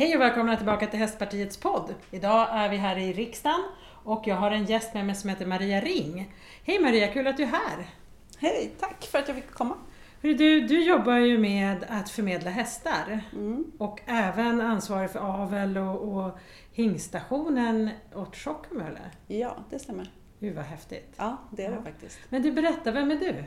Hej och välkomna tillbaka till Hästpartiets podd. Idag är vi här i riksdagen och jag har en gäst med mig som heter Maria Ring. Hej Maria, kul att du är här! Hej, tack för att jag fick komma. Hörru Du, du jobbar ju med att förmedla hästar Mm. och även ansvarig för avel och, och hingstationen åt Tjockholm eller? Ja, det stämmer. Gud vad häftigt. Ja, det är Ja. det faktiskt. Men du, berätta, vem är du?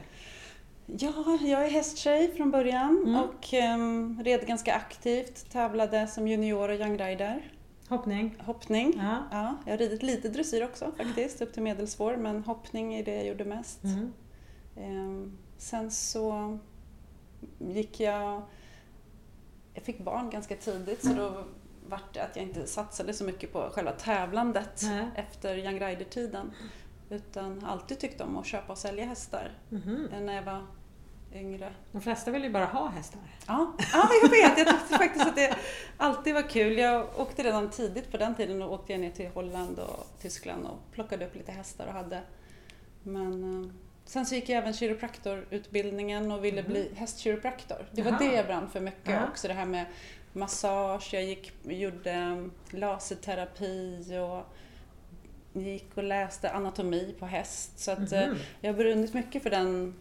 Ja, jag är hästtjej från början Mm. och um, red ganska aktivt. Tävlade som junior och young rider. Hoppning? Hoppning. Ja. Ja, jag har ridit lite dressyr också faktiskt, upp till medelsvår, men hoppning är det jag gjorde mest. Mm. Ehm, sen så gick jag... Jag fick barn ganska tidigt så då vart det att jag inte satsade så mycket på själva tävlandet Nej. efter young rider-tiden. Utan alltid tyckte om att köpa och sälja hästar eh, när jag var yngre. De flesta vill ju bara ha hästar. Ja, ja jag vet. Jag tyckte faktiskt att det alltid var kul. Jag åkte redan tidigt på den tiden och åkte jag ner till Holland och Tyskland och plockade upp lite hästar och hade. Men eh, sen så gick jag även kiropraktorutbildningen och ville bli hästkiropraktor. Det var. Jaha. det jag brann för mycket Ja. också. Det här med massage, jag gick, gjorde laserterapi och gick och läste anatomi på häst. Så att, Mhm. jag har brunnit mycket för den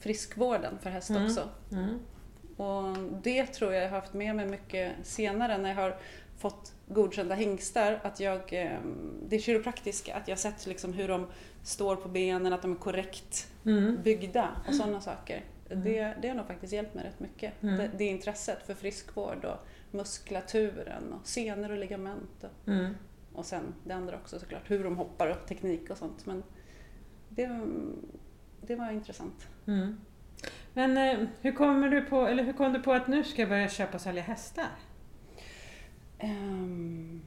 friskvården för häst Mm. också. Mm. Och det tror jag jag har haft med mig mycket senare när jag har fått godkända hingstar. Att jag, eh, det kiropraktiska, att jag har sett liksom hur de står på benen, att de är korrekt Mm. byggda och sådana saker. Mm. Det, det har nog faktiskt hjälpt mig rätt mycket. Mm. Det, det intresset för friskvård och muskulaturen och senor och ligament. Och, Mm. och sen det andra också såklart, hur de hoppar och teknik och sånt. Men det, det var intressant. Mm. Men eh, hur, kommer du på, eller hur kom du på att nu ska jag börja köpa och sälja hästar? Ehm,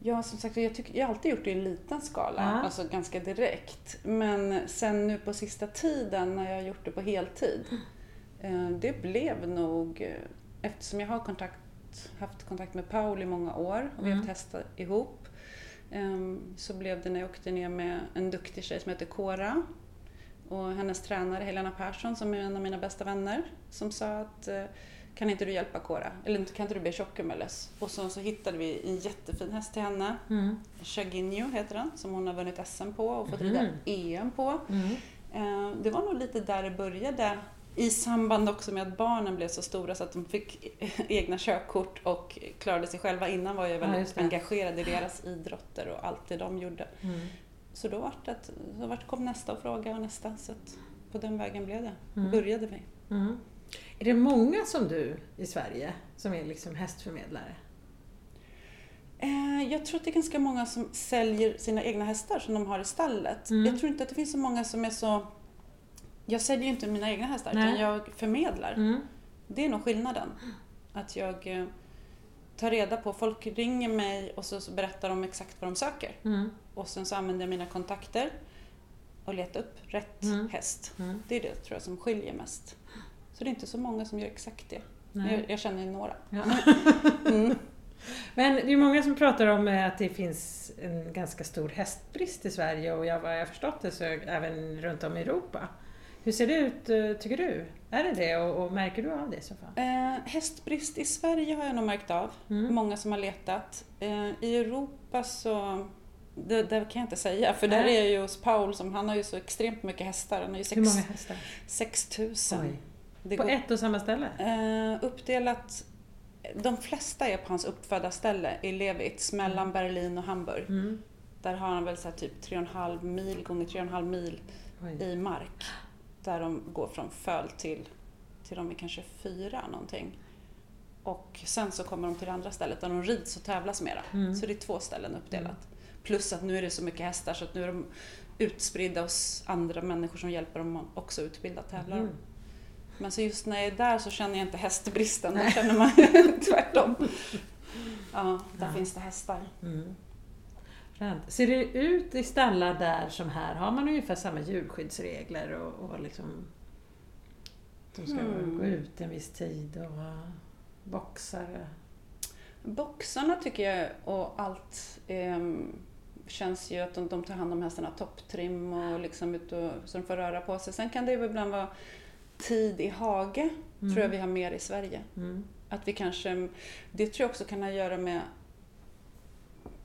ja, som sagt, jag, tycker, jag har alltid gjort det i en liten skala, Ja. alltså ganska direkt. Men sen nu på sista tiden när jag har gjort det på heltid, eh, det blev nog, eh, eftersom jag har kontakt, haft kontakt med Paul i många år och vi har Mm. testat ihop, ehm, så blev det när jag åkte ner med en duktig tjej som heter Cora och hennes tränare Helena Persson som är en av mina bästa vänner som sa att eh, kan inte du hjälpa Cora? Eller kan inte du be Tjockemeles? Och så, så hittade vi en jättefin häst till henne. Mm. Chaginho heter den, som hon har vunnit SM på och fått Mhm. rida EM på. Mm. Eh, Det var nog lite där det började. I samband också med att barnen blev så stora så att de fick egna körkort och klarade sig själva. Innan var jag Ja, väldigt det. engagerad i deras idrotter och allt det de gjorde. Mm. Så då vart det, att- så vart kom nästa och fråga och nästa. Så på den vägen blev det. Mm. Började vi. Mm. Är det många som du i Sverige som är liksom hästförmedlare? Eh, Jag tror att det är ganska många som säljer sina egna hästar som de har i stallet. Mm. Jag tror inte att det finns så många som är så... Jag säljer ju inte mina egna hästar Nej. utan jag förmedlar. Mm. Det är nog skillnaden. Att jag eh, tar reda på, folk ringer mig och så, så berättar de exakt vad de söker. Och sen så använder jag mina kontakter och letar upp rätt Mm. häst. Mm. Det är det tror jag som skiljer mest. Så det är inte så många som gör exakt det. Jag, jag känner ju några. Ja. Mm. Men det är många som pratar om eh, att det finns en ganska stor hästbrist i Sverige och jag, vad jag har förstått det så även runt om i Europa. Hur ser det ut eh, tycker du? Är det det och, och märker du av det i så fall? Eh, hästbrist i Sverige har jag nog märkt av. Mm. Många som har letat. Eh, I Europa så... Det, det kan jag inte säga för där är jag ju hos Paul som han har ju så extremt mycket hästar. Han har ju Hur många sex, hästar? 6000. Oj. Det På går- ett och samma ställe? Eh, uppdelat... De flesta är på hans uppfödarställe i Levitz mellan Berlin och Hamburg. Mm. Där har han väl så typ 3,5 mil gånger 3,5 mil Oj. i mark. Där de går från föl till, till de är kanske fyra någonting. Och sen så kommer de till det andra stället där de rids och tävlas mera. Mm. Så det är två ställen uppdelat. Plus att nu är det så mycket hästar så att nu är de utspridda hos andra människor som hjälper dem också utbilda tävlare. Mm. Men så just när jag är där så känner jag inte hästbristen, då känner man tvärtom. Ja, där Ja. finns det hästar. Mm. Ser det ut i stallar där som här? Har man ungefär samma djurskyddsregler och, och liksom de ska Hmm. gå ut en viss tid och ha boxar? Boxarna tycker jag och allt ehm, känns ju att de, de tar hand om hästarna topptrim och liksom ut och, så de får röra på sig. Sen kan det ju ibland vara tid i hage, Mm. tror jag vi har mer i Sverige. Mm. Att vi kanske, det tror jag också kan ha att göra med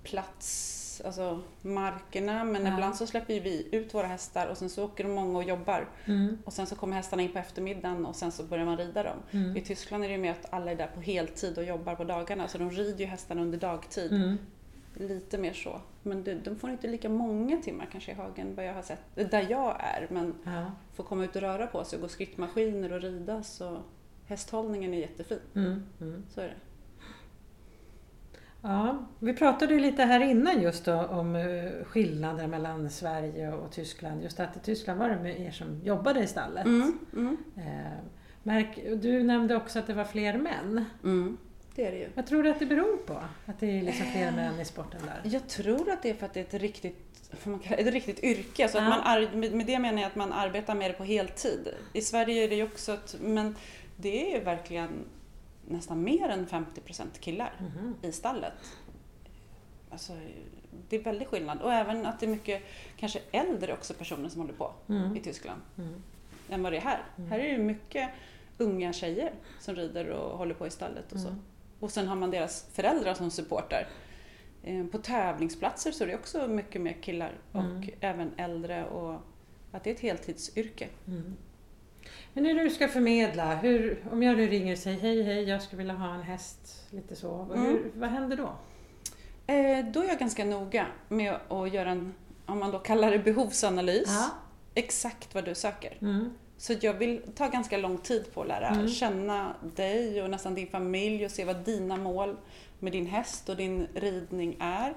plats, alltså markerna, men Ja. ibland så släpper vi ut våra hästar och sen så åker de många och jobbar Mm. och sen så kommer hästarna in på eftermiddagen och sen så börjar man rida dem. Mm. I Tyskland är det ju mer att alla är där på heltid och jobbar på dagarna så de rider ju hästarna under dagtid. Mm. Lite mer så. Men det, de får inte lika många timmar kanske i hagen vad jag har sett, där jag är. Men Ja. får komma ut och röra på sig och gå skrittmaskiner och rida så hästhållningen är jättefin. Mm. Mm. Så är det. Ja, vi pratade ju lite här innan just då om eh, skillnader mellan Sverige och Tyskland. Just att i Tyskland var det med er som jobbade i stallet. Mm, mm, Eh, Märk, du nämnde också att det var fler män. mm. Det är det ju. Vad tror du att det beror på? Att det är liksom fler män i sporten där? Jag tror att det är för att det är ett riktigt, man det, ett riktigt yrke. Så att Ja. man ar- med det menar jag att man arbetar med det på heltid. I Sverige är det ju också ett, men det är ju verkligen nästan mer än 50% killar Mhm. i stallet. Alltså, det är väldigt skillnad. Och även att det är mycket kanske äldre också personer som håller på Mm. i Tyskland Mm. än vad det är här. Mm. Här är det ju mycket unga tjejer som rider och håller på i stallet och så. Mm. Och sen har man deras föräldrar som supportar. Eh, På tävlingsplatser så är det också mycket mer killar och Mm. även äldre och att det är ett heltidsyrke. Mm. Men när du ska förmedla, hur, om jag nu ringer och säger hej hej jag skulle vilja ha en häst, lite så. Hur, Mm. Vad händer då? Eh, Då är jag ganska noga med att göra en, om man då kallar det behovsanalys, Ja. exakt vad du söker. Så jag vill ta ganska lång tid på att lära Mm. känna dig och nästan din familj och se vad dina mål med din häst och din ridning är.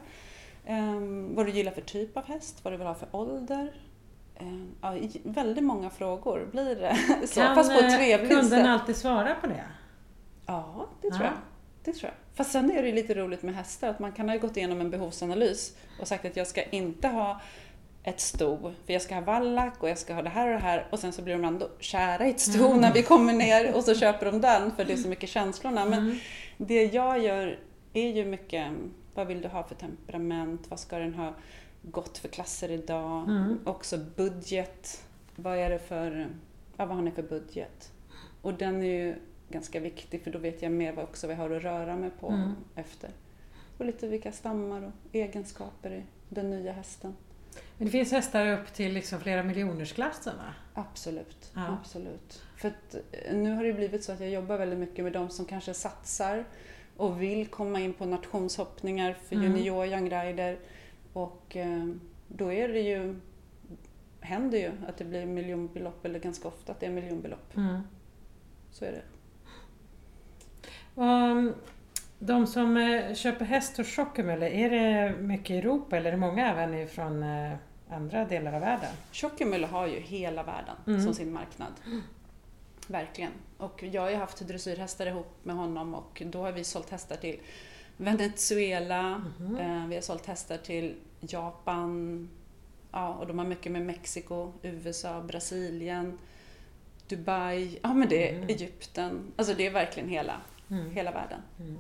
Ehm, vad du gillar för typ av häst, vad du vill ha för ålder. Ehm, ja, väldigt många frågor blir det. Så, Kan fast på ett eh, trevligt kunden sätt. alltid svara på det? Ja, det tror Ja. jag. Det tror jag. Fast sen är det lite roligt med hästar att man kan ha gått igenom en behovsanalys och sagt att jag ska inte ha ett sto, för jag ska ha vallack och jag ska ha det här och det här och sen så blir de ändå kära i ett sto Mm. när vi kommer ner och så köper de den för det är så mycket känslorna. Men Mm. det jag gör är ju mycket, vad vill du ha för temperament, vad ska den ha gått för klasser idag? Mm. Också budget, vad är det för, ja, vad har ni för budget? Och den är ju ganska viktig för då vet jag mer vad också jag har att röra mig på Mm. efter. Och lite vilka stammar och egenskaper i den nya hästen. Men det finns hästar upp till liksom flera miljonersklassen va? Absolut, Ja. absolut. För att eh, nu har det blivit så att jag jobbar väldigt mycket med de som kanske satsar och vill komma in på nationshoppningar för Mm. junior young rider. Och eh, då är det ju, händer ju att det blir miljonbelopp, eller ganska ofta att det är miljonbelopp. Mm. Så är det. Och, de som eh, köper häst hos Schockemöller, är det mycket i Europa eller är det många även från andra delar av världen? Tjockemölle har ju hela världen Mm. som sin marknad. Verkligen. Och jag har ju haft dressyrhästar ihop med honom och då har vi sålt hästar till Venezuela, eh, vi har sålt hästar till Japan, ja, och de har mycket med Mexiko, USA, Brasilien, Dubai, ja men det är Mm. Egypten. Alltså det är verkligen hela, Mm. hela världen. Mm.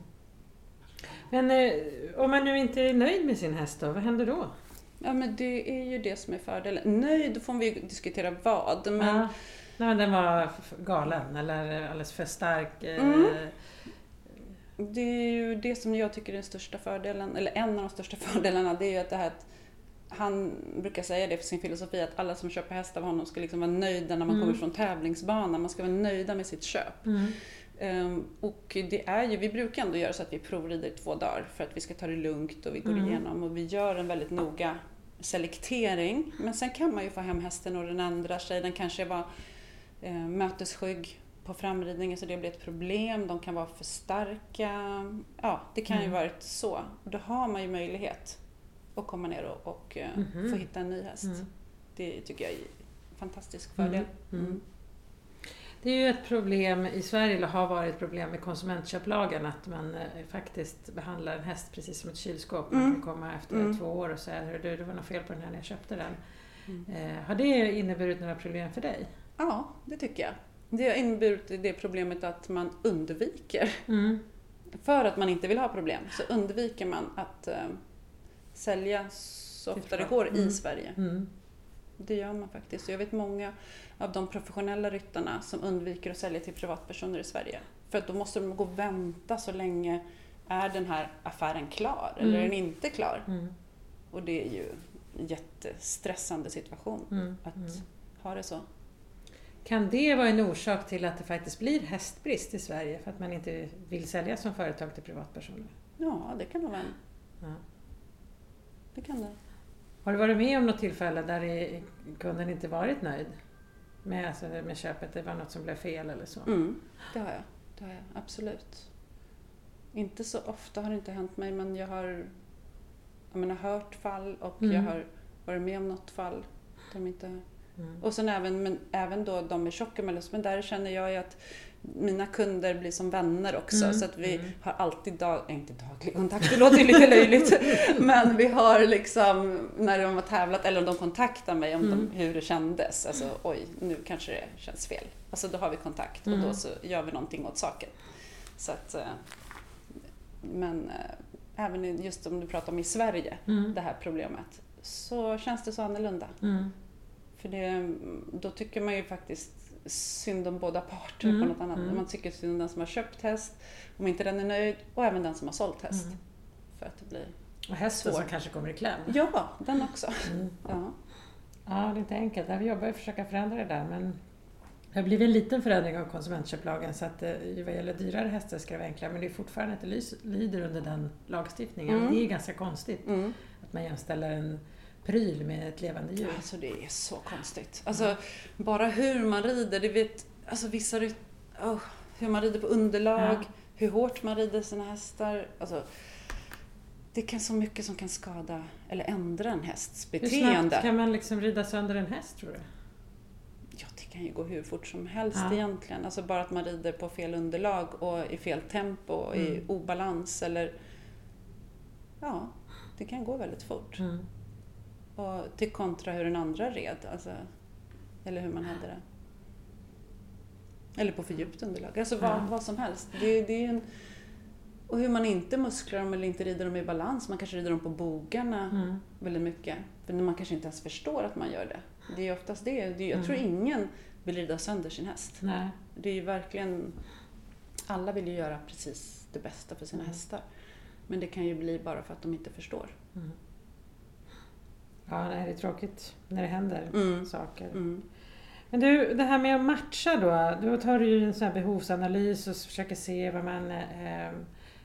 Men eh, om man nu inte är nöjd med sin häst då, vad händer då? Ja men det är ju det som är fördelen. Nöjd, får vi diskutera vad. Men Ja. Nej, men den var galen eller alldeles för stark. eh, Mm. Det är ju det som jag tycker är den största fördelen, eller en av de största fördelarna, det är ju att det här att han brukar säga det för sin filosofi att alla som köper hästar av honom ska liksom vara nöjda när man Mm. kommer från tävlingsbanan. Man ska vara nöjda med sitt köp. Mm. Ehm, och det är ju, vi brukar ändå göra så att vi provrider två dagar för att vi ska ta det lugnt och vi går Mm. igenom och vi gör en väldigt noga selektering. Men sen kan man ju få hem hästen och den ändrar sig. Den kanske var eh, mötesskygg på framridningen så det blir ett problem. De kan vara för starka. Ja, det kan ju Mm. varit så. Då har man ju möjlighet att komma ner och, och Mhm. få hitta en ny häst. Mm. Det tycker jag är en fantastisk fördel. Mm. Mm. Det är ju ett problem i Sverige, eller har varit ett problem med konsumentköplagen, att man eh, faktiskt behandlar en häst precis som ett kylskåp. Man Mm. kan komma efter Mm. två år och säga "Hörru du, det var något fel på den här när jag köpte den. Mm. Eh, har det inneburit några problem för dig? Ja, det tycker jag. Det har inneburit det problemet att man undviker. Mm. För att man inte vill ha problem så undviker man att eh, sälja så Till ofta det går Mm. i Sverige. Det gör man faktiskt. Jag vet många av de professionella ryttarna som undviker att sälja till privatpersoner i Sverige. För att då måste de gå och vänta så länge. Är den här affären klar eller Mm. är den inte klar? Mm. Och det är ju en jättestressande situation Mm. att Mm. ha det så. Kan det vara en orsak till att det faktiskt blir hästbrist i Sverige för att man inte vill sälja som företag till privatpersoner? Ja, det kan nog vara en. Ja. Det kan det. Har du varit med om något tillfälle där det- kunden inte varit nöjd med, alltså med köpet? Det var något som blev fel eller så? Mm, det har jag. Det har jag absolut. Inte så ofta har det inte hänt mig men jag har jag menar, hört fall och Mm. jag har varit med om något fall. De inte... Mm. Och sen även, men även då de med tjockemellus, men där känner jag ju att mina kunder blir som vänner också Mm, så att vi mm. har alltid dag, äh, inte daglig kontakt, det låter ju lite löjligt, men vi har liksom när de har tävlat eller om de kontaktar mig om Mm. de, hur det kändes, alltså oj nu kanske det känns fel. Alltså då har vi kontakt och Mm. då så gör vi någonting åt saken. Så att, eh, men eh, även just om du pratar om i Sverige, Mm. det här problemet, så känns det så annorlunda. Mm. För det, då tycker man ju faktiskt synd om båda parter Mm, på något annat. mm. Man tycker synd om den som har köpt häst, om inte den är nöjd, och även den som har sålt häst. Mm. För att det blir... Och hästen som Svårt. kanske kommer i kläm? Ja, den också. Mm. Ja. Ja, det är inte enkelt. Vi jobbar ju för att försöka förändra det där men det har blivit en liten förändring av konsumentköplagen så att eh, vad gäller dyrare hästar ska det vara enklare men det är fortfarande inte lys- lyder under den lagstiftningen. Mm. Det är ganska konstigt Mm. att man jämställer en pryl med ett levande djur. Alltså det är så konstigt. Alltså bara hur man rider, det vet, alltså vissa rit, oh, hur man rider på underlag, Ja. hur hårt man rider sina hästar. Alltså, det kan så mycket som kan skada eller ändra en hästs Hur beteende. snabbt kan man liksom rida sönder en häst tror du? Ja, det kan ju gå hur fort som helst Ja. egentligen. Alltså bara att man rider på fel underlag och i fel tempo och i Mm. obalans eller... Ja, det kan gå väldigt fort. Mm. Och till kontra hur den andra red, alltså, eller hur man hade det. Eller på för djupt underlag, alltså vad, vad som helst. Det, det är en, och hur man inte musklar dem eller inte rider dem i balans. Man kanske rider dem på bogarna Mm. väldigt mycket. För man kanske inte ens förstår att man gör det. Det är ju oftast det. det är, jag Mm. tror ingen vill rida sönder sin häst. Nej. Det är ju verkligen... Alla vill ju göra precis det bästa för sina Mm. hästar. Men det kan ju bli bara för att de inte förstår. Ja, nej, det är tråkigt när det händer Mm. saker. Mm. Men du, det här med att matcha då. Då tar du ju en sån här behovsanalys och försöker se vad man eh,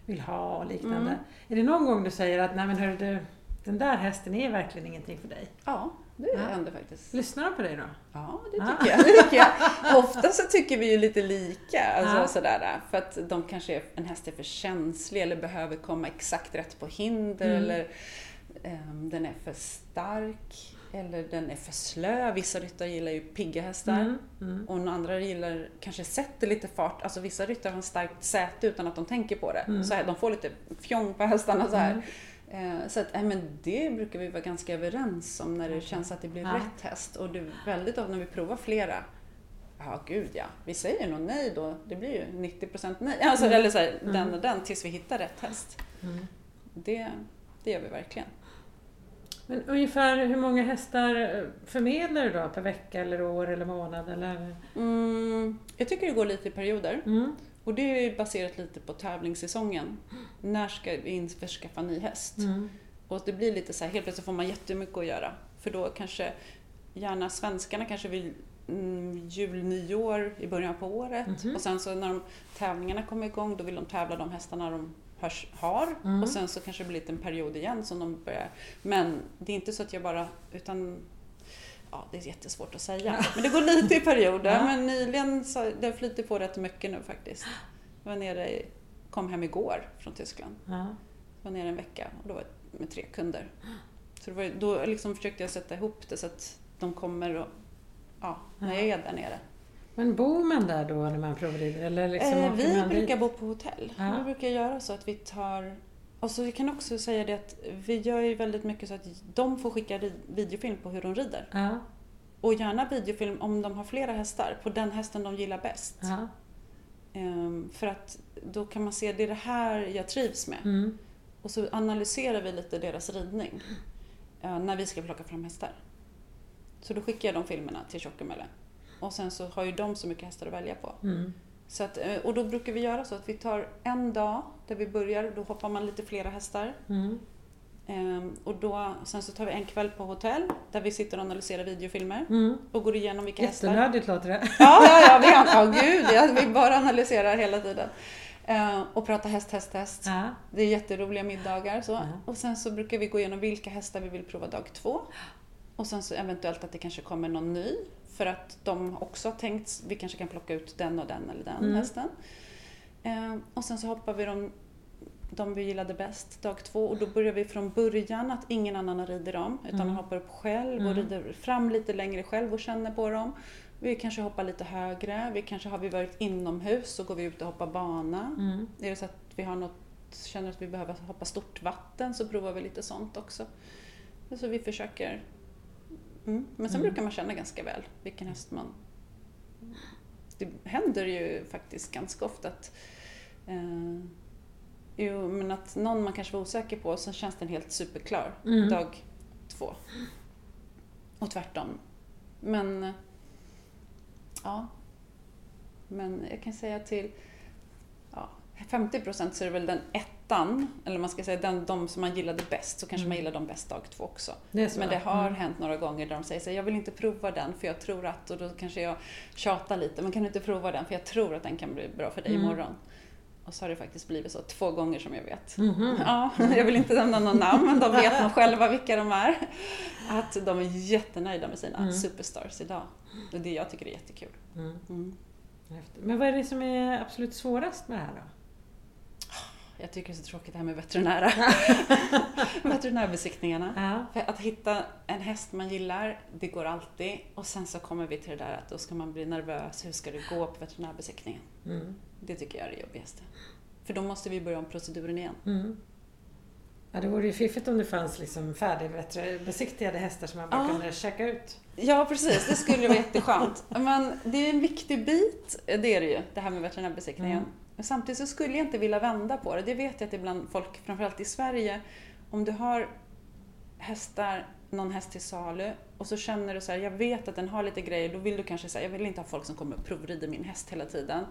vill ha och liknande. Mm. Är det någon gång du säger att nej men hörru du, den där hästen är verkligen ingenting för dig? Ja, det Ja. händer faktiskt. Lyssnar de på dig då? Ja, det Ja. tycker jag. Det tycker jag. Ofta så tycker vi ju lite lika. Alltså, Ja. sådär, för att de kanske är, en häst är för känslig eller behöver komma exakt rätt på hinder Mm. eller den är för stark eller den är för slö. Vissa ryttare gillar ju pigga hästar. Mm. Mm. Och andra gillar kanske sätter lite fart. Alltså vissa ryttare har en starkt säte utan att de tänker på det. Mm. Så här, de får lite fjong på hästarna så här. Mm. Eh, Så att, nej, men det brukar vi vara ganska överens om när det känns att det blir Ja. rätt häst. Och det är väldigt ofta när vi provar flera, ja gud ja, vi säger nog nej då, det blir ju 90% nej. Alltså, Mm. Eller så här, den Mm. och den tills vi hittar rätt häst. Det, det gör vi verkligen. Men ungefär hur många hästar eh, förmedlar du då per vecka eller år eller månad? Eller? Mm, jag tycker det går lite i perioder. Mm. Och det är baserat lite på tävlingssäsongen. När ska vi införskaffa ny häst? Mm. Och det blir lite så här, helt plötsligt får man jättemycket att göra. För då kanske, gärna svenskarna kanske vill mm, jul, nyår i början på året. Mhm. Och sen så när de, tävlingarna kommer igång då vill de tävla de hästarna de har. Mm. Och sen så kanske det blir en period igen som de börjar. Men det är inte så att jag bara, utan Ja, det är jättesvårt att säga. Men det går lite i perioder. Ja. Men nyligen så det flyter på rätt mycket nu faktiskt. Jag var nere kom hem igår från Tyskland. Ja. Jag var nere en vecka och då var jag med tre kunder. Så var, då liksom försökte jag sätta ihop det så att de kommer och, ja, när jag är där nere. Men bor man där då när man provrider? Eller liksom Eh, vi man dit? brukar bo på hotell. Ja. Vi brukar göra så att vi tar... Och så vi kan också säga det att vi gör ju väldigt mycket så att de får skicka videofilm på hur de rider. Ja. Och gärna videofilm om de har flera hästar, på den hästen de gillar bäst. Ja. Ehm, för att då kan man se, det är det här jag trivs med. Mm. Och så analyserar vi lite deras ridning eh, när vi ska plocka fram hästar. Så då skickar jag de filmerna till Tjockemölle. Och sen så har ju de så mycket hästar att välja på. Mm. Så att, eh, och då brukar vi göra så att vi tar en dag där vi börjar, då hoppar man lite flera hästar. Mm. Ehm, och då, sen så tar vi en kväll på hotell där vi sitter och analyserar videofilmer Mm. och går igenom vilka hästar. Jättenördigt låter det. Ja, ja, ja, vi, ja gud, ja, vi bara analyserar hela tiden. Ehm, och pratar häst, häst, häst. Ja. Det är jätteroliga middagar. Så. Ja. Och sen så brukar vi gå igenom vilka hästar vi vill prova dag två. Och sen så eventuellt att det kanske kommer någon ny. För att de också har tänkt, vi kanske kan plocka ut den och den eller den Mm. hästen. Ehm, och sen så hoppar vi de, de vi gillade bäst dag två och då börjar vi från början att ingen annan rider dem utan Mm. man hoppar upp själv och Mm. rider fram lite längre själv och känner på dem. Vi kanske hoppar lite högre, vi kanske har vi varit inomhus så går vi ut och hoppar bana. Mm. Är det så att vi har något, känner att vi behöver hoppa stort vatten så provar vi lite sånt också. Så vi försöker. Mm. Men sen Mm. brukar man känna ganska väl vilken häst man... Det händer ju faktiskt ganska ofta att eh, Jo, men att någon man kanske var osäker på, sen känns den helt superklar Mm. dag två. Och tvärtom. Men, ja. Men jag kan säga till 50 procent så är det väl den ettan, eller man ska säga den, de som man gillade bäst, så kanske Mm. man gillar dem bäst dag två också. Det så. Men det har Mm. hänt några gånger där de säger så här, jag vill inte prova den för jag tror att, och då kanske jag tjatar lite, men kan du inte prova den för jag tror att den kan bli bra för dig Mm. imorgon. Och så har det faktiskt blivit så två gånger som jag vet. Mhm. Ja, jag vill inte nämna någon namn, men de vet nog själva vilka de är. Att de är jättenöjda med sina Mm. superstars idag. Och det jag tycker är jättekul. Mm. Mm. Men vad är det som är absolut svårast med det här då? Jag tycker det är så tråkigt det här med veterinära. veterinärbesiktningarna. Ja. För att hitta en häst man gillar, det går alltid. Och sen så kommer vi till det där att då ska man bli nervös. Hur ska det gå på veterinärbesiktningen? Mm. Det tycker jag är det jobbigaste. För då måste vi börja om proceduren igen. Mm. Ja, det vore ju fiffigt om det fanns liksom färdigbesiktigade hästar som man bara Ja. kunde checka ut. Ja, precis. Det skulle vara jätteskönt. Men det är en viktig bit, det är det ju, det här med veterinärbesiktningen. Mm. Men samtidigt så skulle jag inte vilja vända på det. Det vet jag att ibland folk, framförallt i Sverige, om du har hästar, någon häst till salu och så känner du så här, jag vet att den har lite grejer, då vill du kanske säga, jag vill inte ha folk som kommer och provrider min häst hela tiden.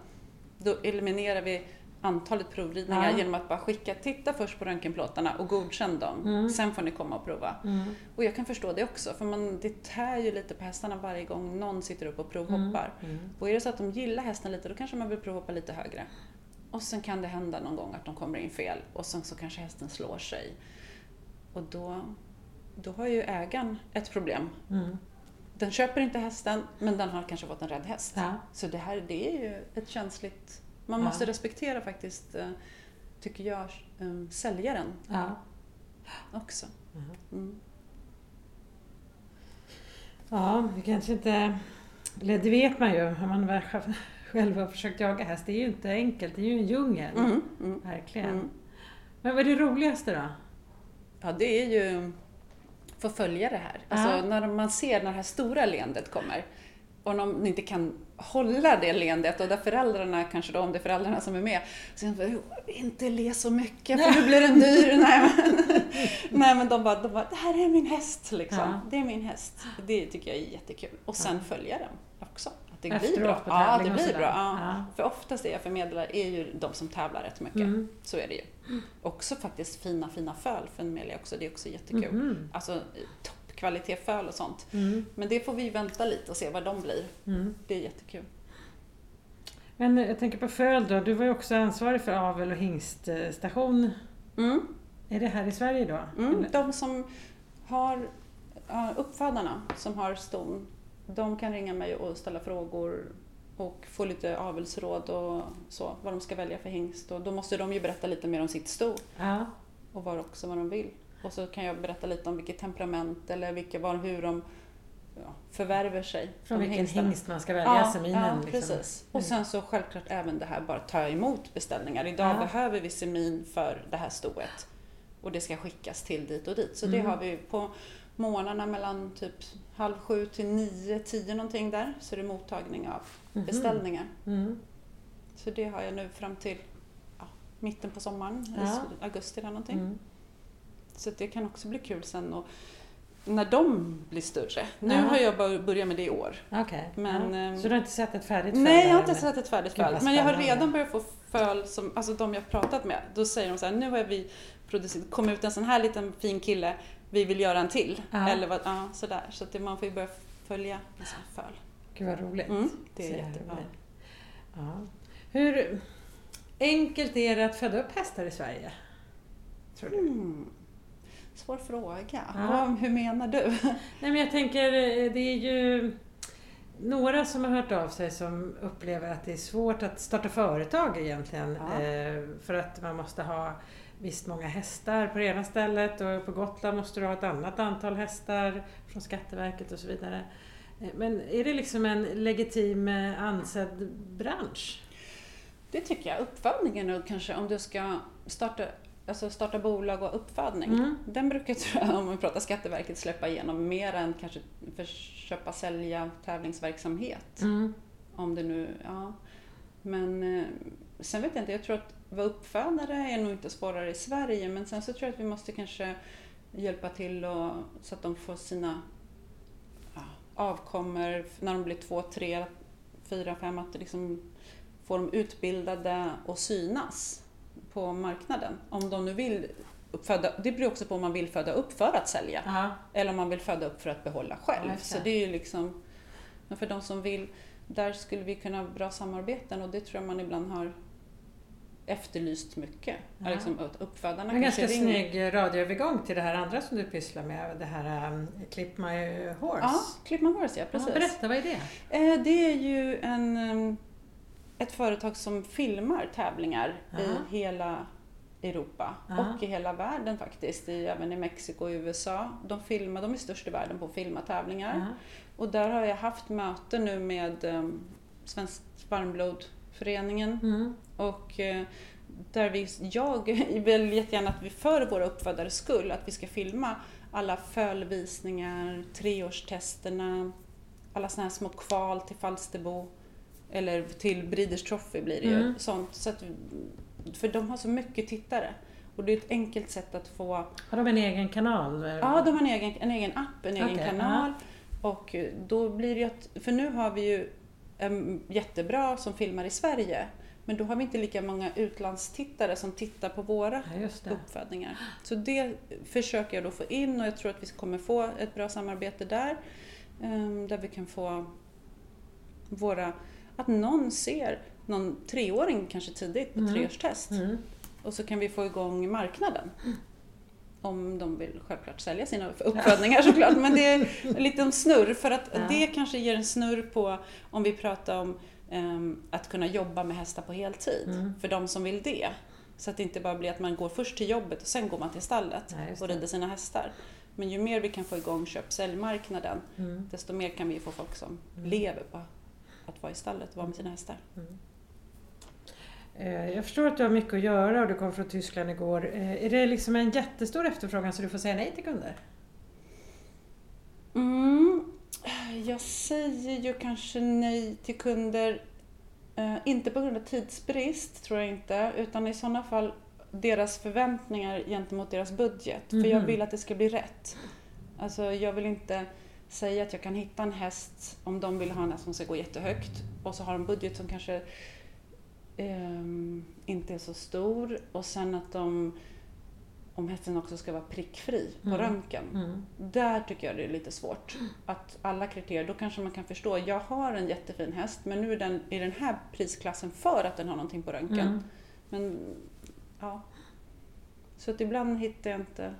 Då eliminerar vi antalet provridningar Ja. genom att bara skicka, titta först på röntgenplåtarna och godkänn dem. Mm. Sen får ni komma och prova. Mm. Och jag kan förstå det också, för man, det tär ju lite på hästarna varje gång någon sitter upp och provhoppar. Mm. Och är det så att de gillar hästen lite, då kanske man vill provhoppa lite högre. Och sen kan det hända någon gång att de kommer in fel och sen så kanske hästen slår sig. Och då, då har ju ägaren ett problem. Mm. Den köper inte hästen, men den har kanske fått en rädd häst. Ja. Så det här det är ju ett känsligt... Man Ja. måste respektera faktiskt, eh, tycker jag, eh, säljaren Ja. också. Mhm. Mm. ja, vi kanske inte... Eller det vet man ju man själv har försökt jaga häst. Det är ju inte enkelt, det är ju en djungel. Mm, mm. Verkligen. Mm. Men vad är det roligaste då? Ja, det är ju få följa det här. Alltså Ja. när man ser när det här stora leendet kommer och de inte kan hålla det leendet och där föräldrarna, kanske då om det är föräldrarna som är med, så de, inte le så mycket för nu blir den dyr. nej, men, nej men de bara, de bara, det här är min häst liksom. Ja. Det är min häst. Det tycker jag är jättekul. Och sen följa den också. Det blir Efteråt bra. på Ja, det blir bra. Ja. Ja. För oftast det jag förmedlar är ju de som tävlar rätt mycket. Mm. Så är det ju. Också faktiskt fina, fina föl förmedlar jag också. Det är också jättekul. Mhm. Alltså toppkvalitet föl och sånt. Mm. Men det får vi vänta lite och se vad de blir. Mm. Det är jättekul. Men jag tänker på föl då. Du var ju också ansvarig för avel och hingststation. Mm. Är det här i Sverige då? Mm. De som har uppfödarna som har ston, de kan ringa mig och ställa frågor och få lite avelsråd och så, vad de ska välja för hingst. Och då måste de ju berätta lite mer om sitt sto Ja. och vad också vad de vill. Och så kan jag berätta lite om vilket temperament eller vilka, var, hur de ja, förvärver sig. Från vilken hingstarna. hingst man ska välja, seminen. Ja, liksom. precis. Och sen så självklart även det här bara ta emot beställningar. Idag Ja. behöver vi semin för det här stoet och det ska skickas till dit och dit. Så det Mm. har vi på morgnarna mellan typ halv sju till nio, tio någonting där så är det mottagning av Mhm. beställningar. Mm. Så det har jag nu fram till ja, mitten på sommaren, Ja. augusti eller någonting. Mm. Så det kan också bli kul sen och när de blir större. Nu Ja. har jag börjat med det i år. Okej. Men, ja. ehm, Så du har inte sett ett färdigt föl Nej, jag har inte sett ett färdigt föl. Men jag har redan börjat få föl som, alltså de jag pratat med, då säger de så här, nu har vi producerat, kom ut en sån här liten fin kille, vi vill göra en till. Ja. Eller vad, ja sådär. Så att det, man får ju börja följa en sån här föl. Gud vad roligt. Mm, det Så är jättebra. Ja. Hur enkelt är det att föda upp hästar i Sverige? Tror du? Mm. Svår fråga. Ja. Hur menar du? Nej men jag tänker, eh, det är ju några som har hört av sig som upplever att det är svårt att starta företag egentligen. Ja. Eh, För att man måste ha visst många hästar på det ena stället och på Gotland måste du ha ett annat antal hästar från Skatteverket och så vidare. Eh, Men är det liksom en legitim eh, ansedd bransch? Det tycker jag. Uppfödningen och kanske om du ska starta, alltså starta bolag och uppfödning. Mm. Den brukar, tror jag, om vi pratar Skatteverket, släppa igenom mer än kanske för köpa, sälja, tävlingsverksamhet. Mm. Om det nu, ja. Men eh, sen vet jag inte, jag tror att vara uppfödare är nog inte svårare i Sverige men sen så tror jag att vi måste kanske hjälpa till och, så att de får sina ja, avkommor när de blir två, tre, fyra, fem, att liksom får dem utbildade och synas på marknaden. Om de nu vill uppföda, det beror också på om man vill föda upp för att sälja Ja. eller om man vill föda upp för att behålla själv. Ja, så det är ju liksom, men för de som vill, där skulle vi kunna ha bra samarbeten och det tror jag man ibland har efterlyst mycket. Ja. Liksom, uppfödarna En ganska ringer. snygg radioövergång till det här andra som du pysslar med, det här um, Clip My Horse. Ja, Clip My Horse ja, precis. Ja, berätta, vad är det? Eh, Det är ju en, em, ett företag som filmar tävlingar Aha. i hela Europa Aha. och i hela världen faktiskt, i, även i Mexiko och USA. De, filmar, de är störst i världen på att filma tävlingar. Ja. Och där har jag haft möte nu med um, Svensk Varmblodföreningen Mm. och eh, där vi, jag vill jättegärna att vi för våra uppfödares skull, att vi ska filma alla fölvisningar, treårstesterna, alla såna här små kval till Falsterbo eller till Breeders Trophy blir det ju. Mm. Sånt, så att, för de har så mycket tittare. Och det är ett enkelt sätt att få Har de en egen kanal? Ja, de har en egen, en egen app, en egen Okej, kanal. Och då blir det ju att, för nu har vi ju jättebra som filmar i Sverige. Men då har vi inte lika många utlandstittare som tittar på våra Ja, uppfödningar. Så det försöker jag då få in och jag tror att vi kommer få ett bra samarbete där. Där vi kan få våra, att någon ser någon treåring kanske tidigt på Mm. treårstest. Mm. Och så kan vi få igång marknaden. Om de vill självklart sälja sina uppfödningar såklart. Men det är en liten snurr för att Ja. det kanske ger en snurr på om vi pratar om ehm, att kunna jobba med hästar på heltid. Mm. För de som vill det. Så att det inte bara blir att man går först till jobbet och sen går man till stallet just och rider sina hästar. Men ju mer vi kan få igång köp-säljmarknaden Mm. desto mer kan vi få folk som Mm. lever på att vara i stallet och vara med sina hästar. Mm. Eh, Jag förstår att du har mycket att göra och du kom från Tyskland igår. Eh, Är det liksom en jättestor efterfrågan så du får säga nej till kunder? Mm, jag säger ju kanske nej till kunder, eh, inte på grund av tidsbrist tror jag inte, utan i sådana fall deras förväntningar gentemot deras budget. För jag Mhm. vill att det ska bli rätt. Alltså jag vill inte säga att jag kan hitta en häst om de vill ha en häst som ska gå jättehögt och så har de en budget som kanske ehm, inte är så stor och sen att de om hästen också ska vara prickfri på Mm. röntgen. Mm. Där tycker jag det är lite svårt. Att alla kriterier, då kanske man kan förstå, jag har en jättefin häst men nu är den i den här prisklassen för att den har någonting på röntgen. Mm. Men, ja. Så att ibland hittar jag inte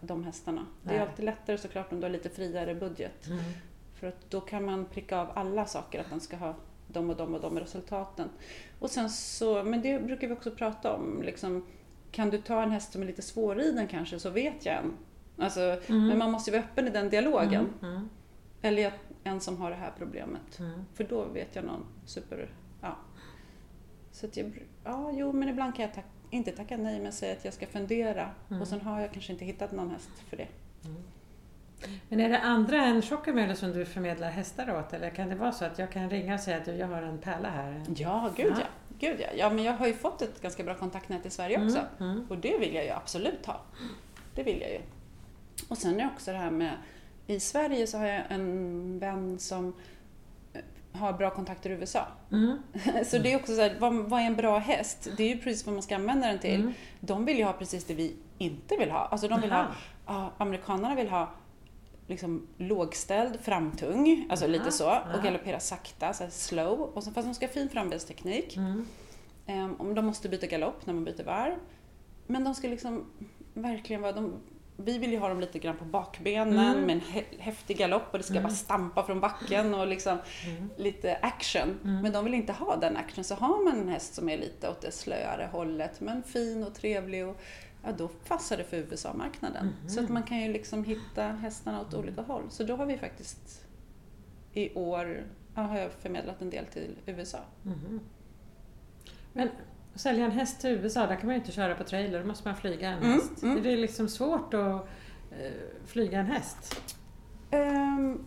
de hästarna. Det är Nej. alltid lättare såklart om du har lite friare budget. Mm. För att då kan man pricka av alla saker, att den ska ha de och de och de resultaten. Och sen så, men det brukar vi också prata om, liksom, kan du ta en häst som är lite svårriden kanske så vet jag en. Alltså, Mm. Men man måste ju vara öppen i den dialogen. Mm. Mm. Eller en som har det här problemet. Mm. För då vet jag någon super... Ja. Så att jag, ja, jo, men ibland kan jag tack, inte tacka nej men säga att jag ska fundera. Mm. Och sen har jag kanske inte hittat någon häst för det. Mm. Men är det andra än Tjockemöller som du förmedlar hästar åt eller kan det vara så att jag kan ringa och säga att jag har en pärla här? Ja, gud Ja. ja. Gud ja. ja, men jag har ju fått ett ganska bra kontaktnät i Sverige också. Mm. Mm. Och det vill jag ju absolut ha. Det vill jag ju. Och sen är det också det här med, i Sverige så har jag en vän som eh, har bra kontakter i USA. Mm. Så det är också så här, vad, vad är en bra häst? Det är ju precis vad man ska använda den till. Mm. De vill ju ha precis det vi inte vill ha. Alltså de vill ha, Aha. ja, amerikanerna vill ha liksom lågställd, framtung, alltså Aha, lite så, aha. och galoppera sakta, så slow. Och så, fast de ska ha fin frambildsteknik. Mm. Um, om de måste byta galopp när man byter varv. Men de ska liksom verkligen vara... De, vi vill ju ha dem lite grann på bakbenen Mm. med en hä- häftig galopp och det ska Mm. bara stampa från backen och liksom Mm. lite action. Mm. Men de vill inte ha den action. Så har man en häst som är lite åt det slöare hållet men fin och trevlig och ja, då passar det för USA-marknaden. Mhm. Så att man kan ju liksom hitta hästarna åt olika håll. Så då har vi faktiskt i år ja, har jag förmedlat en del till USA. Mhm. Men sälja en häst till USA, där kan man ju inte köra på trailer, då måste man flyga en Mm, häst. mm. Är det liksom svårt att eh, flyga en häst? Ehm,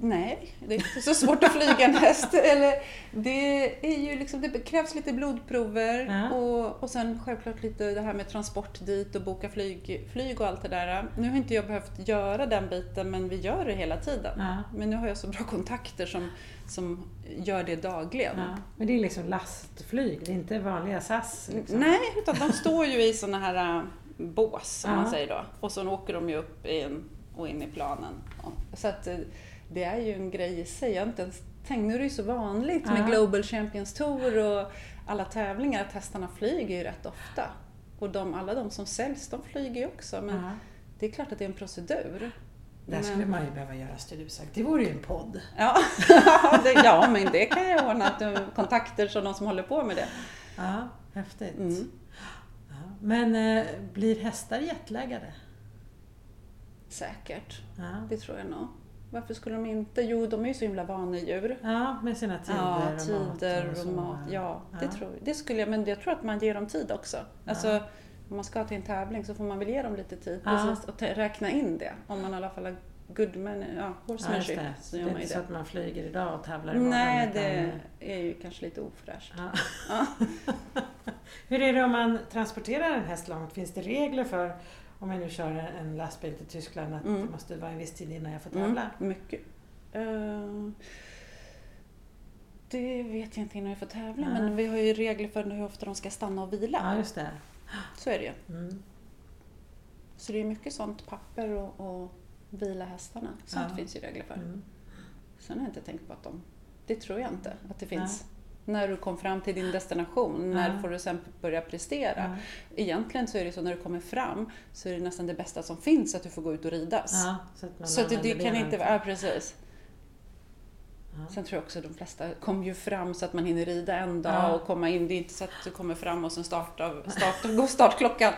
nej, det är inte så svårt att flyga en häst. Eller, det, är ju liksom, det krävs lite blodprover Ja. och, och sen självklart lite det här med transport dit och boka flyg, flyg och allt det där. Nu har inte jag behövt göra den biten men vi gör det hela tiden. Ja. Men nu har jag så bra kontakter som, som gör det dagligen. Ja. Men det är liksom lastflyg, det är inte vanliga SAS? Liksom. Nej, utan de står ju i såna här äh, bås, som man säger då. Och så åker de ju upp in, och in i planen. Så att eh, det är ju en grej i sig. Jag inte ens tänkt, nu är det ju så vanligt med Global Champions Tour och alla tävlingar att hästarna flyger ju rätt ofta. Och de, alla de som säljs, de flyger ju också. Men Ja. det är klart att det är en procedur. Där skulle man ju behöva göra studiebesök. Det vore ju en podd. Ja, det, ja, men det kan jag ordna. Att, kontakter som de som håller på med det. Ja, häftigt. Mm. Ja. Men eh, blir hästar jetlaggade? Säkert. Ja. Det tror jag nog. Varför skulle de inte? Jo, de är ju så himla vanedjur. ja, med sina tider ja, och tider mat. och, så. mat. Ja, det Ja. tror jag. Det skulle jag, men jag tror att man ger dem tid också. Alltså, Ja. om man ska till en tävling så får man väl ge dem lite tid Ja. precis, och räkna in det. Om man i alla fall har good man, ja, Ja, horsemanship det. så det är inte så det. att man flyger idag och tävlar imorgon. Nej, det är ju kanske lite ofräscht. Ja. Ja. Hur är det om man transporterar en häst långt? Finns det regler för om jag nu kör en lastbil till Tyskland att Mm. det måste vara en viss tid innan jag får Mm, tävla? mycket. Eh, det vet jag inte innan jag får tävla, Nej. men vi har ju regler för hur ofta de ska stanna och vila. Ja, just det. Så är det ju. Mm. Så det är mycket sånt papper och, och vila hästarna. Sånt Ja. finns ju regler för. Mm. Sen har jag inte tänkt på att de... Det tror jag inte att det finns. När du kom fram till din destination, när Ja. får du sen börja prestera? Ja. Egentligen så är det så när du kommer fram så är det nästan det bästa som finns att du får gå ut och ridas. Ja, så att Så att det, det kan inte vara... Ja, precis. Sen tror jag också att de flesta kommer ju fram så att man hinner rida en dag och komma in. Det är inte så att du kommer fram och sen startar, startar, går startklockan.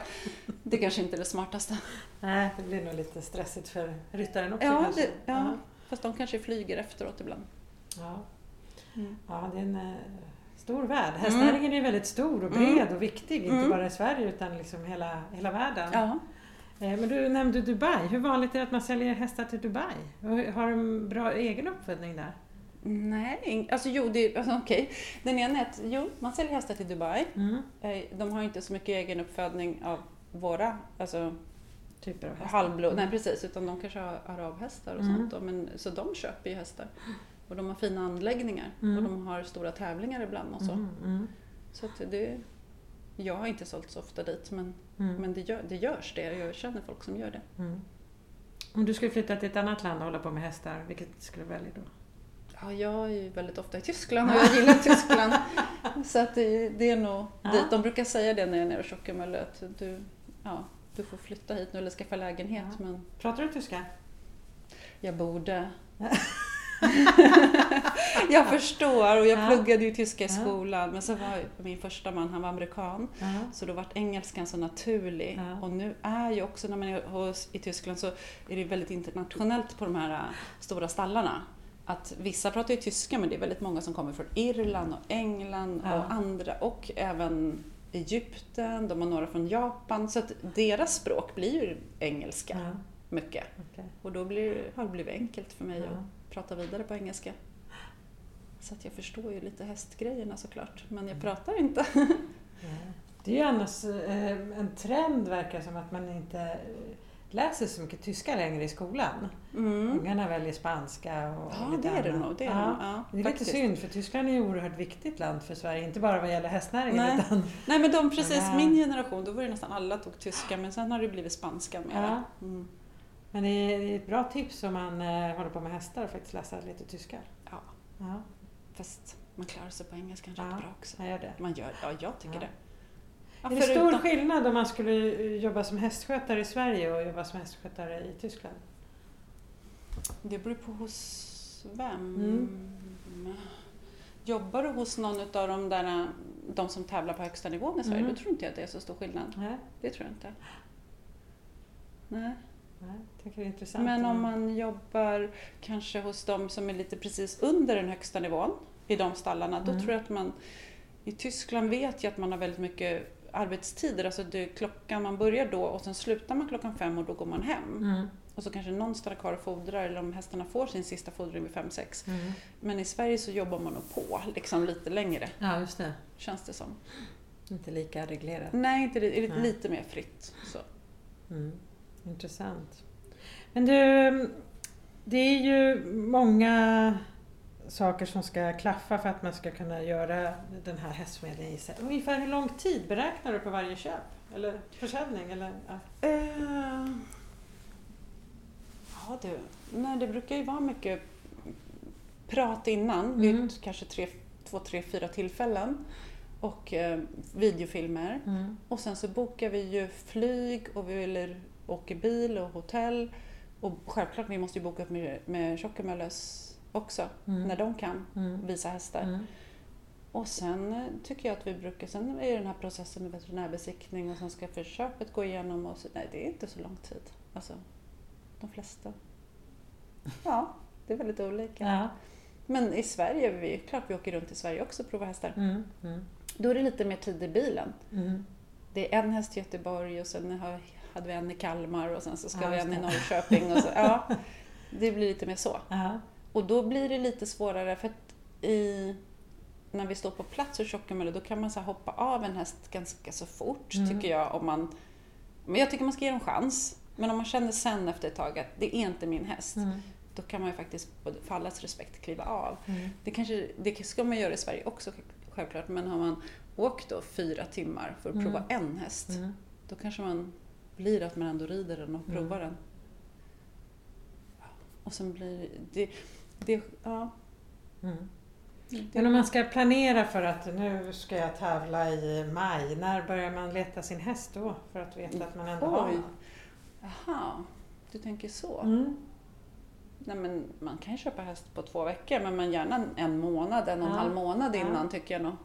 Det kanske inte är det smartaste. Nej, det blir nog lite stressigt för ryttaren också Ja, kanske. det, ja, fast de kanske flyger efteråt ibland. Ja. Mm. ja, det är en eh, stor värld. Hästnäringen är väldigt stor och bred och viktig, inte Mm. bara i Sverige utan liksom hela, hela världen. Ja. Eh, Men du nämnde Dubai. Hur vanligt är det att man säljer hästar till Dubai? Har de bra egen uppfödning där? Nej, alltså jo, det, alltså, okej. Den ena är att jo, man säljer hästar till Dubai. Mm. Eh, De har inte så mycket egen uppfödning av våra, alltså Typer av hästar? halvblod, nej precis, utan de kanske har arabhästar och Mm. sånt. Då, men, så de köper ju hästar. Och de har fina anläggningar Mm. och de har stora tävlingar ibland och så. Mm, mm, Så det, jag har inte sålt så ofta dit men, mm, men det, gör, det görs det. Jag känner folk som gör det. mm. Om du skulle flytta till ett annat land och hålla på med hästar, vilket skulle du välja då? Ja, jag är ju väldigt ofta i Tyskland och jag gillar Tyskland. Så att det, det är nog Ja. dit. De brukar säga det när jag är nere i Tjockemölle att du, ja, du får flytta hit nu eller skaffa lägenhet. Ja. Men Pratar du tyska? jag borde. jag förstår och jag Ja. pluggade ju tyska i skolan men så var min första man, han var amerikan. Ja. Så då vart engelskan så naturlig. Ja. Och nu är ju också när man är hos, i Tyskland så är det väldigt internationellt på de här äh, stora stallarna. Att vissa pratar ju tyska men det är väldigt många som kommer från Irland och England och andra och även Egypten, de har några från Japan. Så att deras språk blir ju engelska mycket. okej. Och då blir, har det blivit enkelt för mig Ja. att prata vidare på engelska. Så att jag förstår ju lite hästgrejerna såklart, men Mm. jag pratar inte. Det är ju annars eh, en trend verkar som att man inte eh, läser så mycket tyska längre i skolan. Mm. Ungarna väljer spanska och Ja, det är det nog. Det är, ja. Ja, Det är lite synd för Tyskland är ett oerhört viktigt land för Sverige, inte bara vad gäller hästnäringen Nej. utan Nej men de precis, Ja. min generation, då var det nästan alla tog tyska men sen har det blivit spanska mer. Mm. Men det är ett bra tips om man eh, håller på med hästar att faktiskt läsa lite tyska. Ja. Ja, Fast man klarar sig på engelska rätt Ja. bra också. jag gör det. Man gör, ja jag tycker Ja. det. Ja, är det stor förutom- skillnad om man skulle eh, jobba som hästskötare i Sverige och jobba som hästskötare i Tyskland? Det beror på hos vem. Mm. Jobbar du hos någon av de där de som tävlar på högsta nivån i Sverige, Mm. då tror inte jag att det är så stor skillnad. Nej, Det tror jag inte. Nej. Nej, det är intressant. Men om man jobbar kanske hos de som är lite precis under den högsta nivån i de stallarna, då Mm. tror jag att man i Tyskland vet jag att man har väldigt mycket arbetstider, alltså det klockan man börjar då och sen slutar man klockan fem och då går man hem. Mm. Och så kanske någon stannar kvar och fodrar eller om hästarna får sin sista fodring vid fem sex. Mm. Men i Sverige så jobbar man nog på liksom lite längre, Ja, just det. känns det som. Inte lika reglerat. Nej, inte det, Nej. lite mer fritt. Så. Mm. Intressant. Men du, det är ju många saker som ska klaffa för att man ska kunna göra den här hästförmedlingen. i sig. Ungefär hur lång tid beräknar du på varje köp? Eller försäljning? Eller, ja. Eh, ja du, nej det brukar ju vara mycket prat innan, vid Mm. kanske tre, två, tre, fyra tillfällen. Och eh, videofilmer. Mm. Och sen så bokar vi ju flyg och vi eller åker bil och hotell. Och självklart, vi måste ju boka upp med, med Tjockemölles också, Mm. när de kan Mm. visa hästar. Mm. Och sen eh, tycker jag att vi brukar, sen är den här processen med veterinärbesiktning och sen ska förköpet gå igenom och så, nej det är inte så lång tid. Alltså, de flesta. Ja, det är väldigt olika. Ja. Men i Sverige, vi, klart vi åker runt i Sverige också och provar hästar. Mm. Mm. Då är det lite mer tid i bilen. Mm. Det är en häst i Göteborg och sen har, hade vi en i Kalmar och sen så ska Ja, vi en i. Norrköping. Och så, ja, det blir lite mer så. Ja. Och då blir det lite svårare för att i, när vi står på plats hos Tjockemölle då kan man så hoppa av en häst ganska så fort Mm. tycker jag. Om man, men jag tycker man ska ge dem chans. Men om man känner sen efter ett tag att det är inte min häst, Mm. då kan man ju faktiskt för allas respekt kliva av. Mm. Det, kanske, det ska man göra i Sverige också självklart, men har man åkt då fyra timmar för att Mm. prova en häst, Mm. då kanske man blir att man ändå rider den och Mm. provar den. Och sen blir det, det ja. Mm. Men om man ska planera för att nu ska jag tävla i maj, när börjar man leta sin häst då? För att veta att man ändå har Oj. någon? Jaha, du tänker så. Mm. Nej, men man kan ju köpa häst på två veckor, men man gärna en månad, en och en Ja. halv månad Ja. innan tycker jag nog.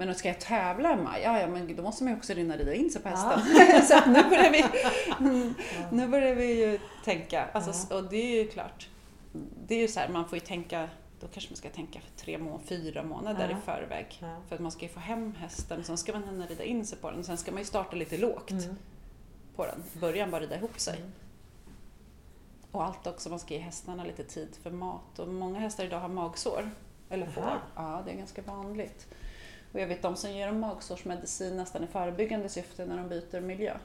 Men ska jag tävla i maj, ja, ja men då måste man ju också rinna rida in sig på Ja. hästen. så att nu börjar vi, Ja. nu börjar vi ju tänka. Alltså, Ja. Och det är ju klart, det är ju så här, man får ju tänka, då kanske man ska tänka för tre, må- fyra månader Ja. i förväg. Ja. För att man ska ju få hem hästen, sen ska man hinna rida in sig på den, sen ska man ju starta lite lågt Mm. på den. Början bara rida ihop sig. Mm. Och allt också, man ska ge hästarna lite tid för mat. Och många hästar idag har magsår. Eller får. Ja, det är ganska vanligt. Och jag vet de som ger dem magsårsmedicin nästan i förebyggande syfte när de byter miljö.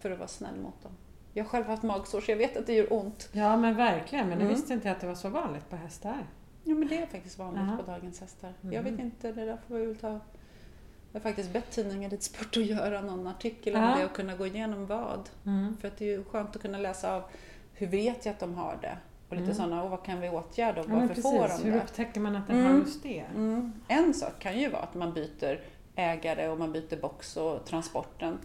För att vara snäll mot dem. Jag har själv haft magsår så jag vet att det gör ont. Ja men verkligen, men Mm. visste inte jag att det var så vanligt på hästar. Ja men det är faktiskt vanligt Jaha. på dagens hästar. Mhm. Jag vet inte, det där får vi väl ta... Jag har faktiskt bett tidningen Ridsport att göra någon artikel Ja. om det och kunna gå igenom vad. Mm. För att det är ju skönt att kunna läsa av hur vet jag att de har det? Och lite Mm. sådana, och vad kan vi åtgärda och Ja, varför får de Hur det? upptäcker man att den Mm. har just det? Mm. En sak kan ju vara att man byter ägare och man byter box och transporten.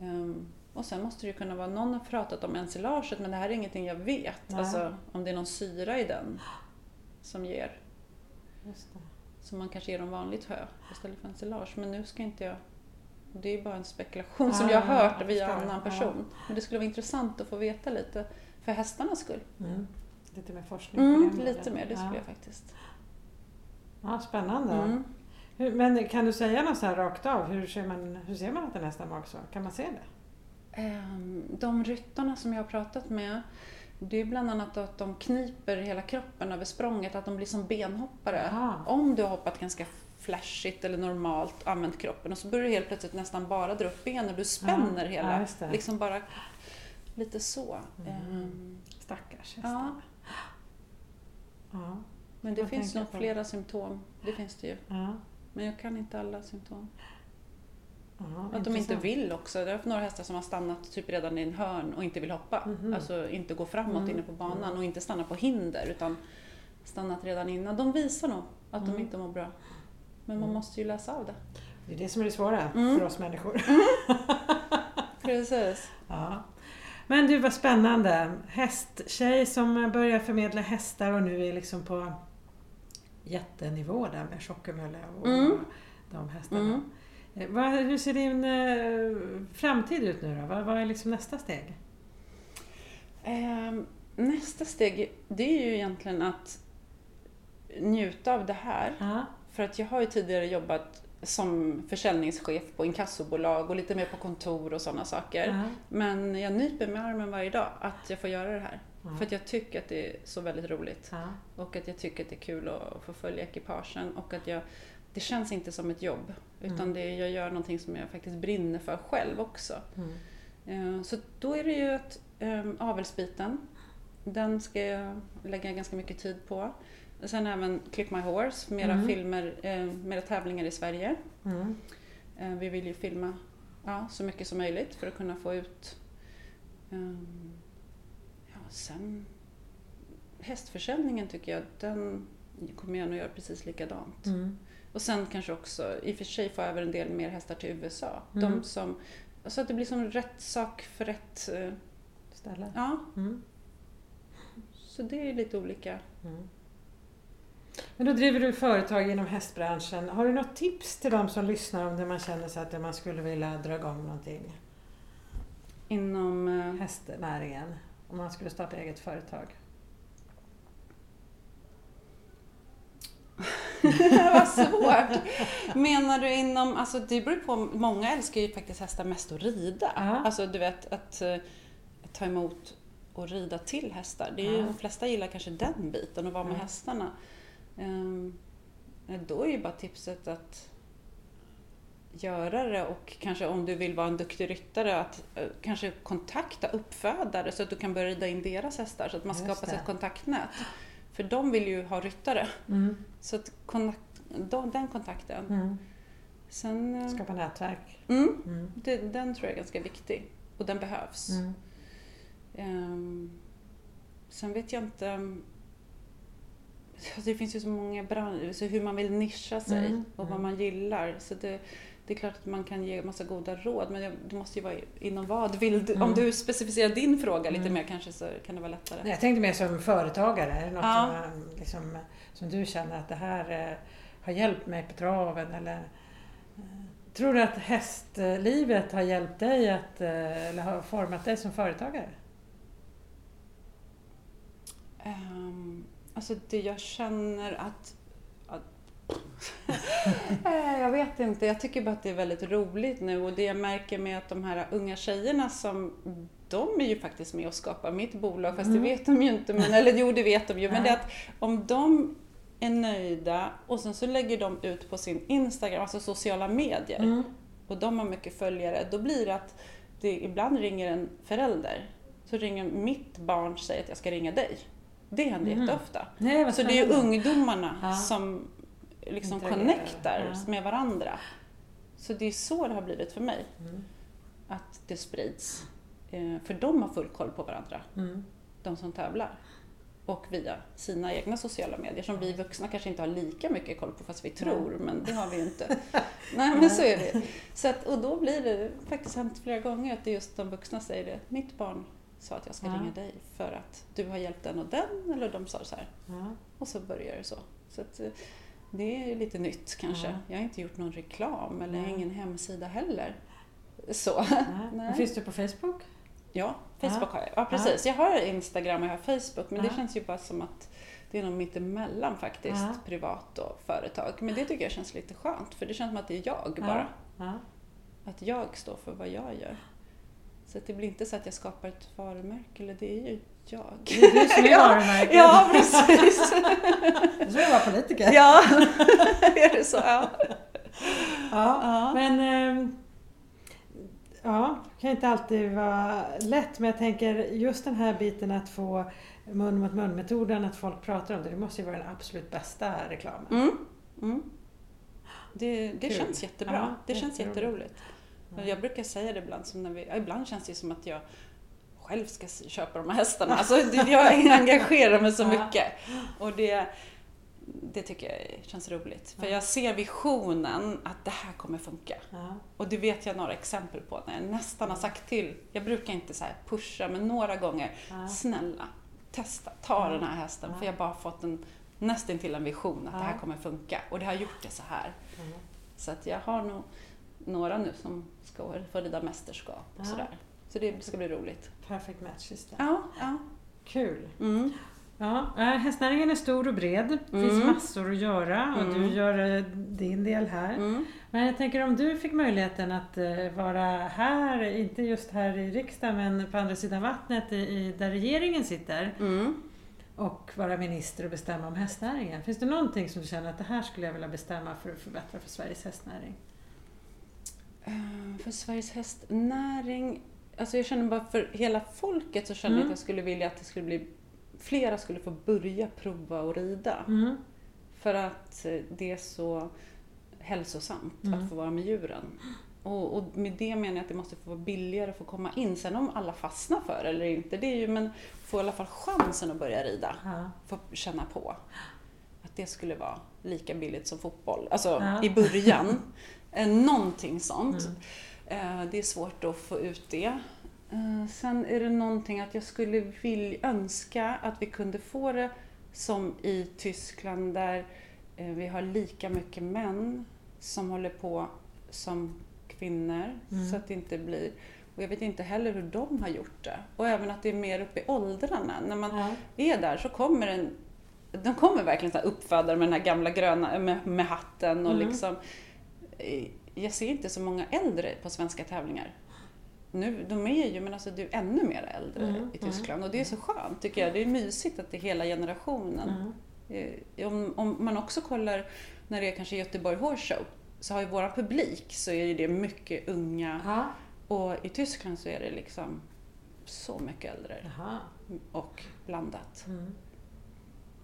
Ehm, och sen måste det ju kunna vara, någon har pratat om ensilaget men det här är ingenting jag vet. Alltså om det är någon syra i den som ger. Just det. Så man kanske ger dem vanligt hö istället för ensilage. Men nu ska inte jag... Det är bara en spekulation som Ah, jag har hört jag via förstår. annan person. Men det skulle vara intressant att få veta lite för hästarnas skull. Mm. Lite mer forskning på Mm, det. lite mer, det skulle ja. jag faktiskt. Ja, spännande. Mm. Hur, men kan du säga något så här rakt av? Hur ser man, hur ser man att en häst har magsår? Kan man se det? Ehm, De ryttarna som jag har pratat med, det är bland annat att de kniper hela kroppen över språnget, att de blir som benhoppare. Jaha. Om du har hoppat ganska flashigt eller normalt, använt kroppen och så börjar du helt plötsligt nästan bara dra upp benen, du spänner Ja, hela, ja, det. liksom bara lite så. Mm. Ehm, Stackars ja, hästarna. Ja. men det Jag finns nog flera symptom. Det finns det ju. Ja. Men jag kan inte alla symptom. Ja, Att de inte vill också. Det är några hästar som har stannat typ redan i en hörn och inte vill hoppa. Mhm. Alltså inte gå framåt Mm. inne på banan Mm. och inte stanna på hinder utan stannat redan innan. De visar nog att Mm. de inte mår bra. Men man Mm. måste ju läsa av det. Det är det som är det svåra Mm. för oss människor. Precis. Ja. Men du, vad spännande. Hästtjej som börjar förmedla hästar och nu är liksom på jättenivå där med Tjockemölle och Mm. de hästarna. Mm. Eh, Vad, hur ser din eh, framtid ut nu då? Vad, vad är liksom nästa steg? Ehm, nästa steg, det är ju egentligen att njuta av det här. Ja. För att jag har ju tidigare jobbat som försäljningschef på inkassobolag och lite mer på kontor och sådana saker. Ja. Men jag nyper med armen varje dag att jag får göra det här. Ja. För att jag tycker att det är så väldigt roligt. Ja. Och att jag tycker att det är kul att få följa ekipagen och att jag, det känns inte som ett jobb. Utan Mm. det, jag gör någonting som jag faktiskt brinner för själv också. Mm. Eh, Så då är det ju att um, avelsbiten, den ska jag lägga ganska mycket tid på. Sen även Clip My Horse, mera Mm. filmer, eh, mera tävlingar i Sverige. Mm. Eh, vi vill ju filma ja, så mycket som möjligt för att kunna få ut... ehm, ja, sen... Hästförsäljningen tycker jag, den kommer jag nog göra precis likadant. Mm. Och sen kanske också, i och för sig få över en del mer hästar till USA. Mm. De som, så att det blir som rätt sak för rätt... eh, Ställe. Ja, Mm. så det är lite olika. Mm. Men då driver du företag inom hästbranschen. Har du något tips till de som lyssnar om det man känner sig att man skulle vilja dra igång någonting? Inom... eh, Hästnäringen. Om man skulle starta eget företag. Vad svårt! Menar du inom, alltså det beror på, många älskar ju faktiskt hästar mest att rida. Ja. Alltså du vet att, eh, ta emot och rida till hästar. Det är ju, Ja. De flesta gillar kanske den biten, att vara med Ja. hästarna. Ehm, då är ju bara tipset att göra det och kanske om du vill vara en duktig ryttare att eh, kanske kontakta uppfödare så att du kan börja rida in deras hästar så att man Just skapar sig ett kontaktnät. För de vill ju ha ryttare. Mm. Så att den kontakten. Mm. Sen, eh, Skapa nätverk. mm, Mm. det, den tror jag är ganska viktig. Och den behövs. Ehm, sen vet jag inte... um, Det finns ju så många branscher, så hur man vill nischa sig Mm, och vad mm. man gillar. Så det, det är klart att man kan ge massa goda råd men det- måste ju vara inom vad. Vill du, Om Mm. du specificerar din fråga lite Mm. mer kanske så kan det vara lättare. Nej, Jag tänkte mer som företagare. Är det något Ja. som, liksom, som du känner att det här eh, har hjälpt mig på traven? Eller, eh, tror du att hästlivet har hjälpt dig att, eh, eller har format dig som företagare? Um, alltså det jag känner att... att Eh, jag vet inte, jag tycker bara att det är väldigt roligt nu och det jag märker med att de här unga tjejerna som de är ju faktiskt med och skapar mitt bolag, fast Mm. det vet de ju inte. Men, eller jo, det vet de ju. Men det är att om de är nöjda och sen så lägger de ut på sin Instagram, alltså sociala medier, Mm. och de har mycket följare, då blir det att det ibland ringer en förälder. Så ringer mitt barn och säger att jag ska ringa dig. Det händer Mhm. jätteofta. Nej, Så det är ju ungdomarna Ja. som liksom connectar Ja. med varandra. Så det är så det har blivit för mig, Mm. att det sprids. Eh, För de har full koll på varandra, Mm. de som tävlar. Och via sina egna sociala medier som vi vuxna kanske inte har lika mycket koll på fast vi tror, men det har vi ju inte. Nej men så är det. Så att, och då blir det faktiskt hänt flera gånger att det är just de vuxna säger det. Mitt barn sa att jag ska Ja. ringa dig för att du har hjälpt den och den, eller de sa så här. Ja. Och så börjar det så. så att, eh, det är lite nytt kanske. Ja. Jag har inte gjort någon reklam eller ingen hemsida heller. Så. Finns du på Facebook? Ja, Facebook har jag. Ja, precis. Jag har Instagram och jag har Facebook, men det känns ju bara som att det är nog mittemellan faktiskt, Ja. privat och företag. Men det tycker jag känns lite skönt, för det känns som att det är jag Ja. bara. Att jag står för vad jag gör. Så det blir inte så att jag skapar ett varumärke, eller det är ju jag. Det är du som är Ja. varumärket. Ja, precis. Du ska vara politiker. ja, är det så? Ja. Ja. Ja. Men ehm, ja, det kan inte alltid vara lätt men jag tänker just den här biten att få mun mot mun metoden, att folk pratar om det, det måste ju vara den absolut bästa reklamen. Mm. Mm. Det, det känns jättebra. Ja, det känns jätteroligt. Ja. Jag brukar säga det ibland, som när vi, ibland känns det som att jag själv ska köpa de här hästarna. Alltså, jag engagerar mig så mycket. Och det, det tycker jag känns roligt. För Ja. jag ser visionen att det här kommer funka. Ja. Och det vet jag några exempel på när jag nästan har sagt till. Jag brukar inte så pusha, men några gånger. Ja. Snälla, testa, ta Ja. den här hästen. För jag har bara fått en, nästan till en vision att det här kommer funka. Och det har gjort det så här. Ja. Så att jag har nog några nu som ska få rida mästerskap och Ja. sådär. Så det ska bli roligt. Perfect match system. Ja, ja. Kul! Mm. Ja, äh, hästnäringen är stor och bred. Det finns Mm. massor att göra och Mm. du gör eh, din del här. Mm. Men jag tänker om du fick möjligheten att eh, vara här, inte just här i riksdagen men på andra sidan vattnet i, i, där regeringen sitter Mm. och vara minister och bestämma om hästnäringen. Finns det någonting som du känner att det här skulle jag vilja bestämma för att förbättra för Sveriges hästnäring? Eh, För Sveriges hästnäring, alltså jag känner bara för hela folket så känner jag Mm. att jag skulle vilja att det skulle bli flera skulle få börja prova att rida. Mm. För att eh, det är så hälsosamt Mm. att få vara med djuren. Och, och med det menar jag att det måste få vara billigare att få komma in. Sen om alla fastnar för eller inte, det är ju, men få i alla fall chansen att börja rida. Ja. Få känna på. Att det skulle vara lika billigt som fotboll. Alltså Ja. i början. Eh, Någonting sånt. Mm. Eh, Det är svårt att få ut det. Eh, Sen är det någonting att jag skulle vilja önska att vi kunde få det som i Tyskland där vi har lika mycket män som håller på som kvinnor. Mm. Så att det inte blir... Och jag vet inte heller hur de har gjort det. Och även att det är mer upp i åldrarna. När man Ja. är där så kommer en de kommer verkligen så här uppfödare med den här gamla gröna, med, med hatten och Mm. liksom Jag ser inte så många äldre på svenska tävlingar. Nu, de är ju, men alltså det är ännu mer äldre Mm, i Tyskland och det är så skönt tycker jag. Det är mysigt att det är hela generationen. Mm. Eh, Om, om man också kollar när det är kanske Göteborg Horse Show så har ju våran publik så är det mycket unga Ja. och i Tyskland så är det liksom så mycket äldre Jaha. och blandat. Mm.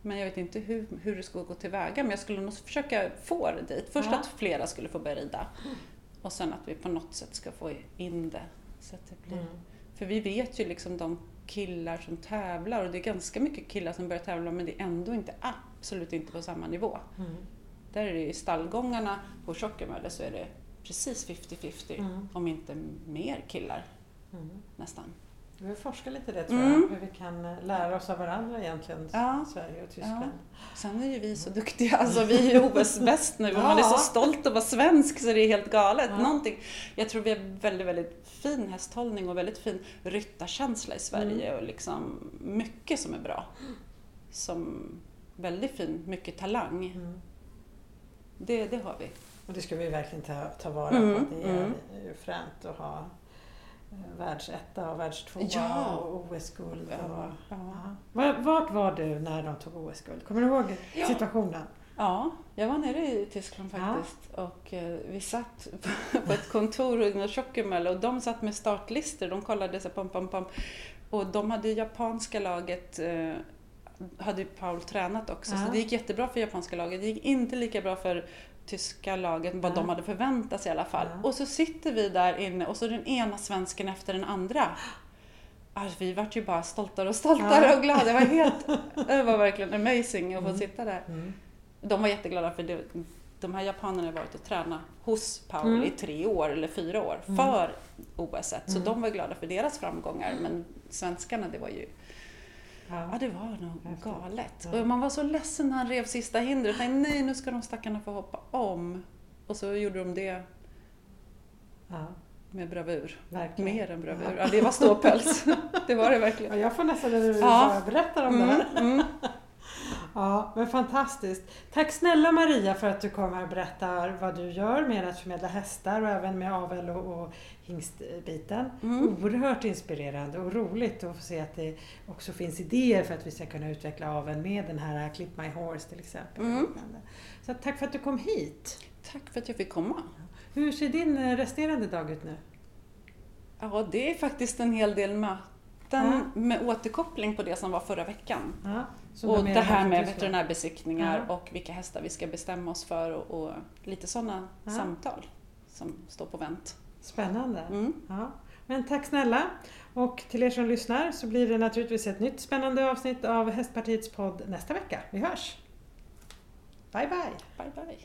Men jag vet inte hur, hur det ska gå tillväga. Men jag skulle nog försöka få det dit. Först Ja. att flera skulle få börja rida. Och sen att vi på något sätt ska få in det. Så att det blir. Mm. För vi vet ju liksom de killar som tävlar och det är ganska mycket killar som börjar tävla men det är ändå inte, absolut inte på samma nivå. Mm. Där är det i stallgångarna på Tjockemölle så är det precis 50-50 Mm. om inte mer killar Mm. nästan. Vi vill forska lite i det tror Mm. jag, hur vi kan eh, lära oss av varandra egentligen, Ja. Sverige och Tyskland. Sen är ju vi så duktiga, alltså vi är ju OS-bäst nu och man är så Ja. stolt att vara svensk så det är helt galet. Ja. Någonting, jag tror vi har väldigt, väldigt fin hästhållning och väldigt fin ryttarkänsla i Sverige Mm. och liksom mycket som är bra. Som väldigt fin, mycket talang. Mm. Det, det har vi. Och det ska vi verkligen ta, ta vara Mm, på. Det är mm. fränt att ha världsetta och världstvåa Ja. och OS-guld. Ja, ja. Vart- var du när de tog OS-guld? Kommer du ihåg Ja. situationen? Ja, jag var nere i Tyskland faktiskt och eh, vi satt på ett kontor i Tjockemölle och de satt med startlistor. De kollade så pam, pam, pam. Och de hade japanska laget, eh, hade Paul tränat också, så det gick jättebra för japanska laget. Det gick inte lika bra för tyska laget, vad de hade förväntat sig i alla fall. Och så sitter vi där inne och så den ena svensken efter den andra. Alltså, vi vart ju bara stoltare och stoltare och glada. Det var helt, det var verkligen amazing att få Mm. sitta där. Mm. De var jätteglada för det, de här japanerna har varit och tränat hos Paul Mm. i tre år eller fyra år Mm. för OS. Så Mm. de var glada för deras framgångar. Men svenskarna, det var ju, ja Ja. det var nog galet. Ja. Och man var så ledsen när han rev sista hindret. Tänkte, nej nu ska de stackarna få hoppa om. Och så gjorde de det ja, med bravur. verkligen. Mer än bravur. Ja. Det var ståpäls. det var det verkligen. Ja, jag får nästan när du bara berättar om det Mm, här. mm. Ja, men fantastiskt. Tack snälla Maria för att du kommer och berättar vad du gör med att förmedla hästar och även med avel och, och hingstbiten. Mm. Oerhört inspirerande och roligt att få se att det också finns idéer för att vi ska kunna utveckla aveln med den här Clip My Horse till exempel. Mm. Så tack för att du kom hit. Tack för att jag fick komma. Hur ser din eh, resterande dag ut nu? Ja, det är faktiskt en hel del möten Ja. med återkoppling på det som var förra veckan. Ja, som Och det här med veterinärbesiktningar Ja. och vilka hästar vi ska bestämma oss för och, och lite sådana Ja. samtal som står på vänt. Spännande. Mm. Ja. Men tack snälla! Och till er som lyssnar så blir det naturligtvis ett nytt spännande avsnitt av Hästpartiets podd nästa vecka. Vi hörs! Bye bye! Bye bye!